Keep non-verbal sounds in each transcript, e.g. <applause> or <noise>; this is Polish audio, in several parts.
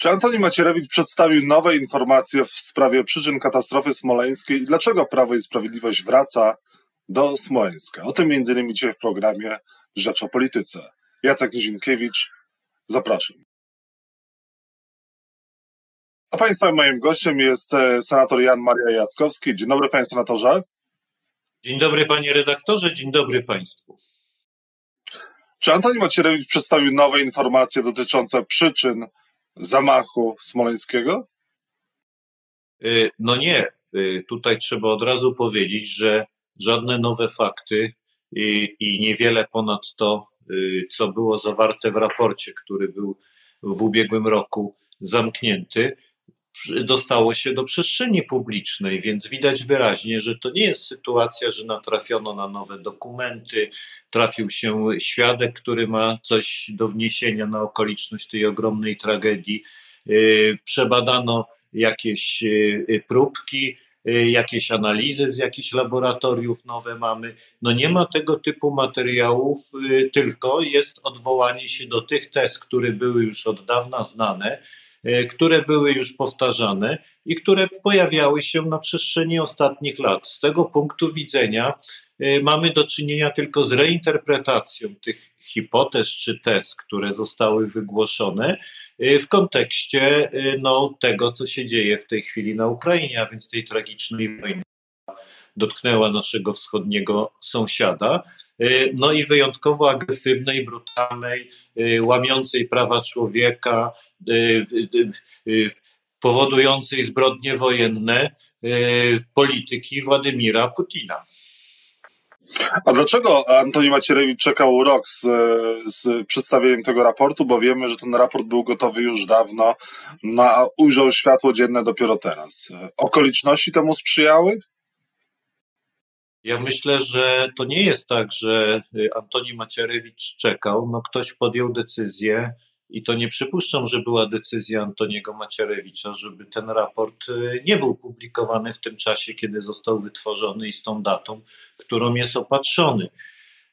Czy Antoni Macierewicz przedstawił nowe informacje w sprawie przyczyn katastrofy smoleńskiej i dlaczego Prawo i Sprawiedliwość wraca do Smoleńska? O tym innymi dzisiaj w programie Rzecz o Polityce. Jacek Nizinkiewicz, zapraszam. A Państwa moim gościem jest e, senator Jan Maria Jackowski. Dzień dobry Panie Senatorze. Dzień dobry Panie Redaktorze, dzień dobry Państwu. Czy Antoni Macierewicz przedstawił nowe informacje dotyczące przyczyn zamachu smoleńskiego? Y, no nie. Y, tutaj trzeba od razu powiedzieć, że żadne nowe fakty i, i niewiele ponad to, y, co było zawarte w raporcie, który był w ubiegłym roku zamknięty, dostało się do przestrzeni publicznej, więc widać wyraźnie, że to nie jest sytuacja, że natrafiono na nowe dokumenty, trafił się świadek, który ma coś do wniesienia na okoliczność tej ogromnej tragedii, y, przebadano jakieś y, próbki, y, jakieś analizy z jakichś laboratoriów nowe mamy. No nie ma tego typu materiałów, tylko jest odwołanie się do tych test, które były już od dawna znane które były już powtarzane i które pojawiały się na przestrzeni ostatnich lat. Z tego punktu widzenia e, mamy do czynienia tylko z reinterpretacją tych hipotez czy tez, które zostały wygłoszone e, w kontekście no, tego, co się dzieje w tej chwili na Ukrainie, a więc tej tragicznej wojny dotknęła naszego wschodniego sąsiada. Y, no i wyjątkowo agresywnej, brutalnej, y, łamiącej prawa człowieka, y, powodującej zbrodnie wojenne polityki Władimira Putina. A dlaczego Antoni Macierewicz czekał rok z, z, przedstawieniem tego raportu? Bo wiemy, że ten raport był gotowy już dawno, no, a ujrzał światło dzienne dopiero teraz. Okoliczności temu sprzyjały? Ja myślę, że to nie jest tak, że y, Antoni Macierewicz czekał. No ktoś podjął decyzję i to nie przypuszczam, że była decyzja Antoniego Macierewicza, żeby ten raport y, nie był publikowany w tym czasie, kiedy został wytworzony i z tą datą, którą jest opatrzony.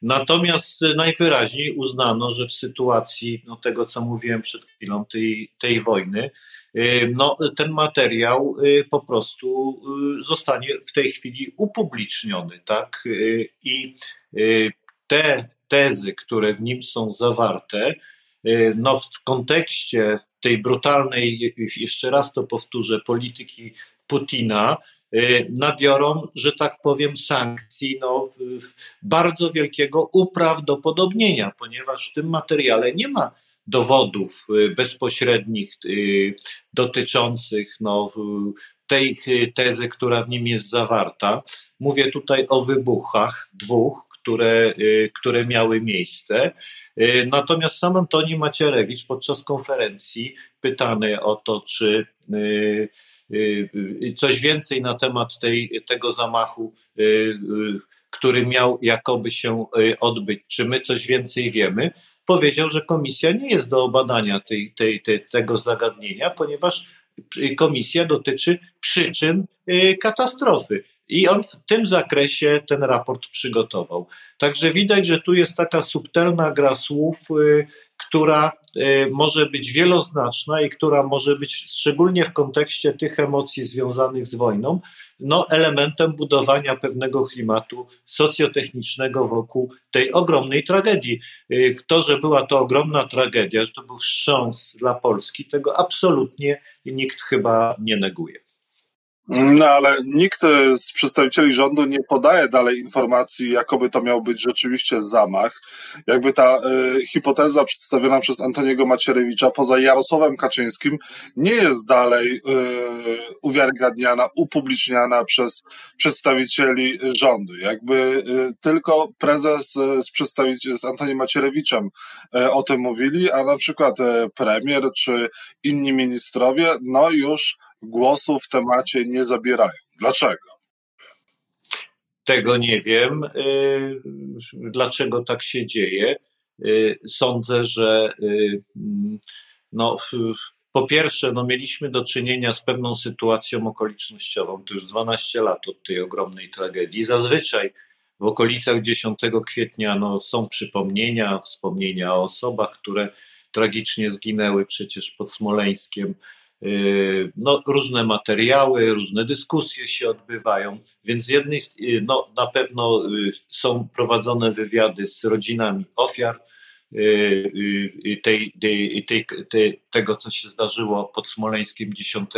Natomiast najwyraźniej uznano, że w sytuacji no, tego, co mówiłem przed chwilą, tej, tej wojny, y, no, ten materiał y, po prostu y, zostanie w tej chwili upubliczniony. Tak? I te tezy, które w nim są zawarte, no, w kontekście tej brutalnej, jeszcze raz to powtórzę, polityki Putina, Y, nabiorą, że tak powiem, sankcji no, bardzo wielkiego uprawdopodobnienia, ponieważ w tym materiale nie ma dowodów y, bezpośrednich y, dotyczących no, tej tezy, która w nim jest zawarta. Mówię tutaj o wybuchach dwóch, które, które miały miejsce. Natomiast sam Antoni Macierewicz podczas konferencji pytany o to, czy Y, y, coś więcej na temat tej, tego zamachu, y, który miał jakoby się odbyć. Czy my coś więcej wiemy? Powiedział, że komisja nie jest do obadania tej, tej, tej, tego zagadnienia, ponieważ komisja dotyczy przyczyn katastrofy. I on w tym zakresie ten raport przygotował. Także widać, że tu jest taka subtelna gra słów, która y, może być wieloznaczna i która może być szczególnie w kontekście tych emocji związanych z wojną, no, elementem budowania pewnego klimatu socjotechnicznego wokół tej ogromnej tragedii. Y, to, że była to ogromna tragedia, że to był wstrząs dla Polski, tego absolutnie nikt chyba nie neguje. No ale nikt z przedstawicieli rządu nie podaje dalej informacji, jakoby to miał być rzeczywiście zamach. Jakby ta y, hipoteza przedstawiona przez Antoniego Macierewicza poza Jarosławem Kaczyńskim nie jest dalej y, uwiarygadniana, upubliczniana przez przedstawicieli rządu. Jakby y, tylko prezes z, przedstawiciel, z Antoniem Macierewiczem o tym mówili, a na przykład premier czy inni ministrowie, no już głosu w temacie nie zabierają. Dlaczego? Tego nie wiem. Y, dlaczego tak się dzieje? Y, sądzę, że y, no, po pierwsze, no, mieliśmy do czynienia z pewną sytuacją okolicznościową. To już 12 lat od tej ogromnej tragedii. Zazwyczaj w okolicach 10 kwietnia no, są przypomnienia, wspomnienia o osobach, które tragicznie zginęły przecież pod Smoleńskiem. No, różne materiały, różne dyskusje się odbywają, więc z jednej no, na pewno są prowadzone wywiady z rodzinami ofiar, tej, tej, tej, tej, tego, co się zdarzyło pod Smoleńskiem 10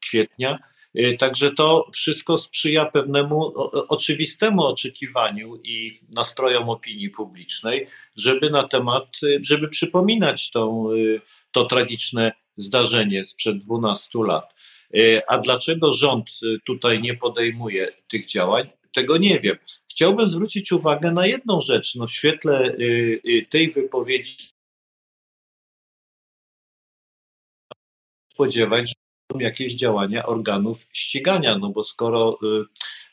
kwietnia. Y, także to wszystko sprzyja pewnemu oczywistemu oczekiwaniu i nastrojom opinii publicznej, żeby na temat, y, żeby przypominać tą, y, to tragiczne zdarzenie sprzed 12 lat. A dlaczego rząd tutaj nie podejmuje tych działań? Tego nie wiem. Chciałbym zwrócić uwagę na jedną rzecz. No w świetle tej wypowiedzi spodziewać, jakieś działania organów ścigania, no bo skoro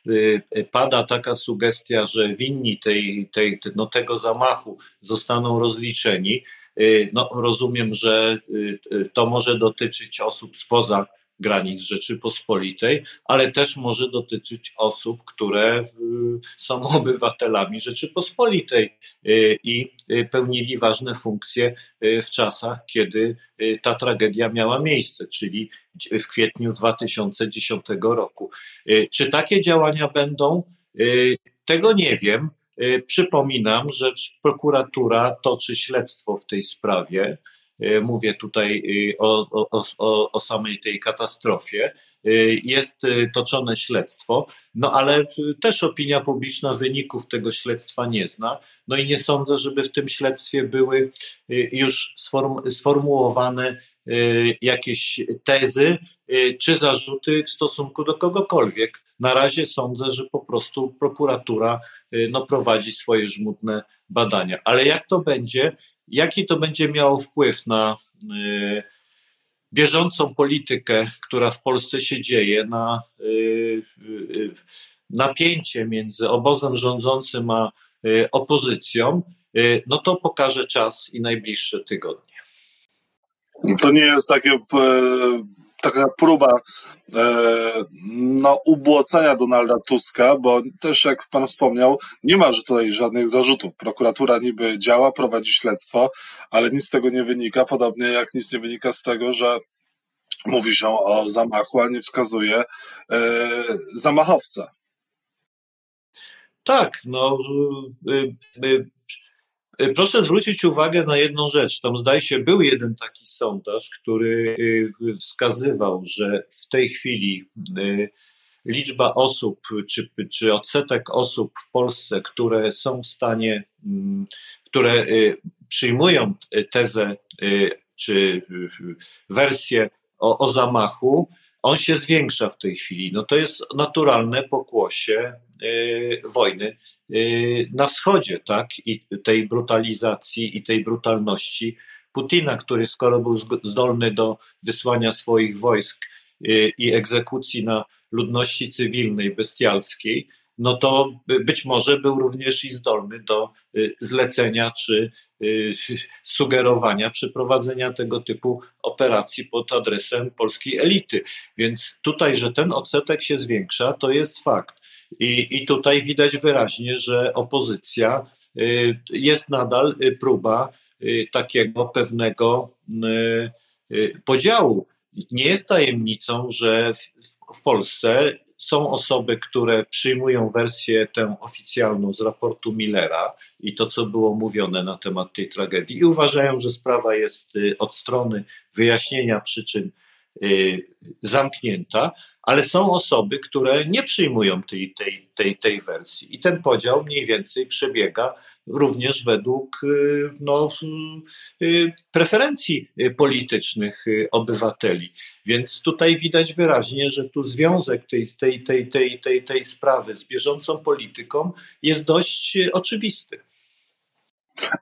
y, y, pada taka sugestia, że winni tej, tej, no tego zamachu zostaną rozliczeni, y, no rozumiem, że to może dotyczyć osób spoza granic Rzeczypospolitej, ale też może dotyczyć osób, które y, są obywatelami Rzeczypospolitej y, i y, pełnili ważne funkcje w czasach, kiedy ta tragedia miała miejsce, czyli w kwietniu 2010 roku. Czy takie działania będą? Tego nie wiem. Przypominam, że prokuratura toczy śledztwo w tej sprawie. Y, mówię tutaj y, o, o, o, o samej tej katastrofie. Y, jest toczone śledztwo, no ale też opinia publiczna wyników tego śledztwa nie zna. No i nie sądzę, żeby w tym śledztwie były już sformułowane jakieś tezy czy zarzuty w stosunku do kogokolwiek. Na razie sądzę, że po prostu prokuratura no, prowadzi swoje żmudne badania. Ale jak to będzie, Jaki to będzie miało wpływ na y, bieżącą politykę, która w Polsce się dzieje, na y, y, napięcie między obozem rządzącym a opozycją, no to pokaże czas i najbliższe tygodnie. To nie jest takie e, taka próba e, no, ubłocenia Donalda Tuska, bo też jak pan wspomniał, nie ma tutaj żadnych zarzutów. Prokuratura niby działa, prowadzi śledztwo, ale nic z tego nie wynika, podobnie jak nic nie wynika z tego, że mówi się o zamachu, a nie wskazuje e, zamachowca. Tak, no y, y, Y, proszę zwrócić uwagę na jedną rzecz. Tam zdaje się, był jeden taki sondaż, który y, wskazywał, że w tej chwili y, liczba osób, czy, czy odsetek osób w Polsce, które są w stanie, mm, które przyjmują tezę czy wersję o, o zamachu, on się zwiększa w tej chwili. No to jest naturalne pokłosie y, wojny y, na wschodzie, tak? I tej brutalizacji i tej brutalności Putina, który skoro był zdolny do wysłania swoich wojsk y, i egzekucji na ludności cywilnej, bestialskiej, no to być może był również i zdolny do zlecenia czy <laughs> sugerowania przeprowadzenia tego typu operacji pod adresem polskiej elity. Więc tutaj, że ten odsetek się zwiększa, to jest fakt. I, i tutaj widać wyraźnie, że opozycja y, jest nadal próba takiego pewnego podziału. Nie jest tajemnicą, że w, w Polsce są osoby, które przyjmują wersję tę oficjalną z raportu Millera i to, co było mówione na temat tej tragedii, i uważają, że sprawa jest y, od strony wyjaśnienia przyczyn y, zamknięta, ale są osoby, które nie przyjmują tej, tej, tej, tej wersji. I ten podział mniej więcej przebiega również według y, no, y, preferencji politycznych obywateli. Więc tutaj widać wyraźnie, że tu związek tej, tej, tej, tej, tej, tej sprawy z bieżącą polityką jest dość oczywisty.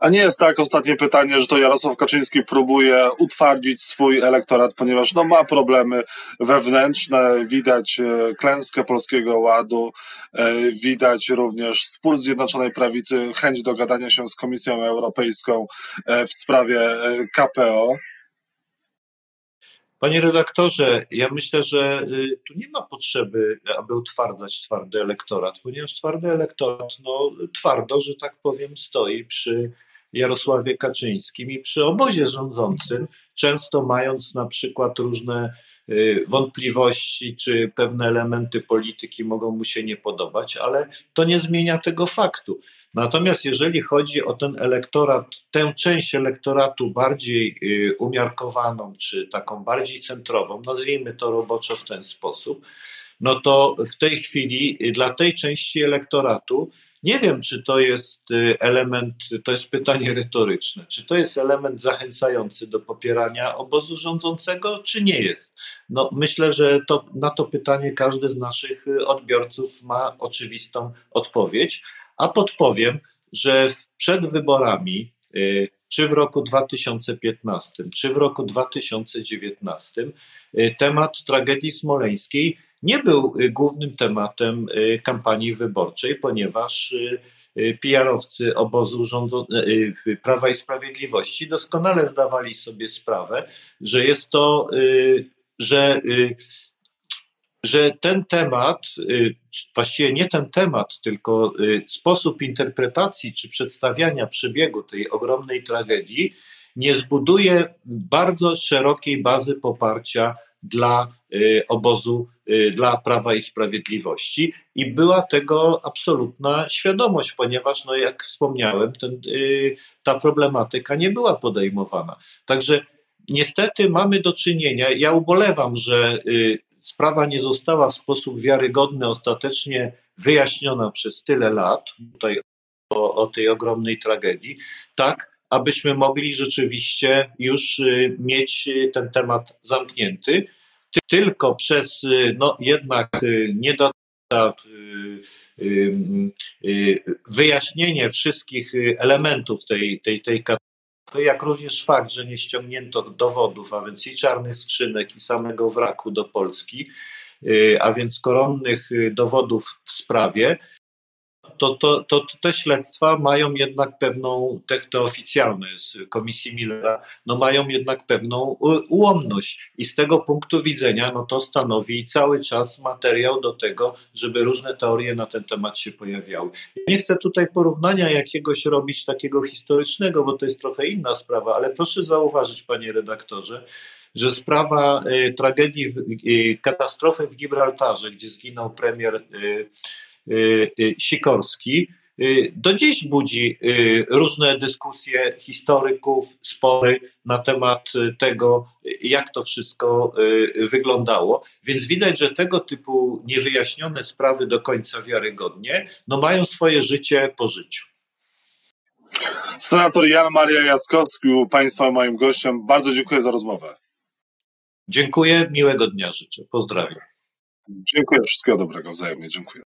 A nie jest tak ostatnie pytanie, że to Jarosław Kaczyński próbuje utwardzić swój elektorat, ponieważ no, ma problemy wewnętrzne, widać e, klęskę Polskiego Ładu, e, widać również spór Zjednoczonej Prawicy, chęć dogadania się z Komisją Europejską e, w sprawie KPO. Panie redaktorze, ja myślę, że y, tu nie ma potrzeby, aby utwardzać twardy elektorat, ponieważ twardy elektorat no, twardo, że tak powiem, stoi przy Jarosławie Kaczyńskim i przy obozie rządzącym, często mając na przykład różne y, wątpliwości, czy pewne elementy polityki mogą mu się nie podobać, ale to nie zmienia tego faktu. Natomiast jeżeli chodzi o ten elektorat, tę część elektoratu bardziej y, umiarkowaną, czy taką bardziej centrową, nazwijmy to roboczo w ten sposób, no to w tej chwili dla tej części elektoratu nie wiem, czy to jest y, element, to jest pytanie retoryczne, czy to jest element zachęcający do popierania obozu rządzącego, czy nie jest. No, myślę, że to, na to pytanie każdy z naszych y, odbiorców ma oczywistą odpowiedź, a podpowiem, że przed wyborami, y, czy w roku 2015, czy w roku 2019, temat tragedii smoleńskiej nie był y, głównym tematem y, kampanii wyborczej, ponieważ y, PR-owcy obozu rządu, Prawa i Sprawiedliwości doskonale zdawali sobie sprawę, że jest to, że, że ten temat, właściwie nie ten temat, tylko sposób interpretacji czy przedstawiania przebiegu tej ogromnej tragedii nie zbuduje bardzo szerokiej bazy poparcia dla y, obozu, y, dla Prawa i Sprawiedliwości i była tego absolutna świadomość, ponieważ, no jak wspomniałem, ten, y, ta problematyka nie była podejmowana. Także niestety mamy do czynienia, ja ubolewam, że sprawa nie została w sposób wiarygodny ostatecznie wyjaśniona przez tyle lat, tutaj o, o tej ogromnej tragedii, tak abyśmy mogli rzeczywiście już y, mieć y, ten temat zamknięty. Tylko przez y, no, jednak nie do wyjaśnienie wszystkich elementów tej, tej, tej katastrofy, jak również fakt, że nie ściągnięto dowodów, a więc i czarnych skrzynek, i samego wraku do Polski, a więc koronnych dowodów w sprawie, to, to, to, te śledztwa mają jednak pewną, te, te oficjalne z Komisji Millera, no mają jednak pewną ułomność i z tego punktu widzenia no to stanowi cały czas materiał do tego, żeby różne teorie na ten temat się pojawiały. Nie chcę tutaj porównania jakiegoś robić takiego historycznego, bo to jest trochę inna sprawa, ale proszę zauważyć, panie redaktorze, że sprawa y, tragedii, y, katastrofy w Gibraltarze, gdzie zginął premier y, Sikorski, y, do dziś budzi różne dyskusje historyków, spory na temat tego, jak to wszystko wyglądało. Więc widać, że tego typu niewyjaśnione sprawy do końca wiarygodnie no mają swoje życie po życiu. Senator Jan Maria Jaskowski był Państwa moim gościem. Bardzo dziękuję za rozmowę. Dziękuję, miłego dnia życzę. Pozdrawiam. Dziękuję, wszystkiego dobrego, wzajemnie dziękuję.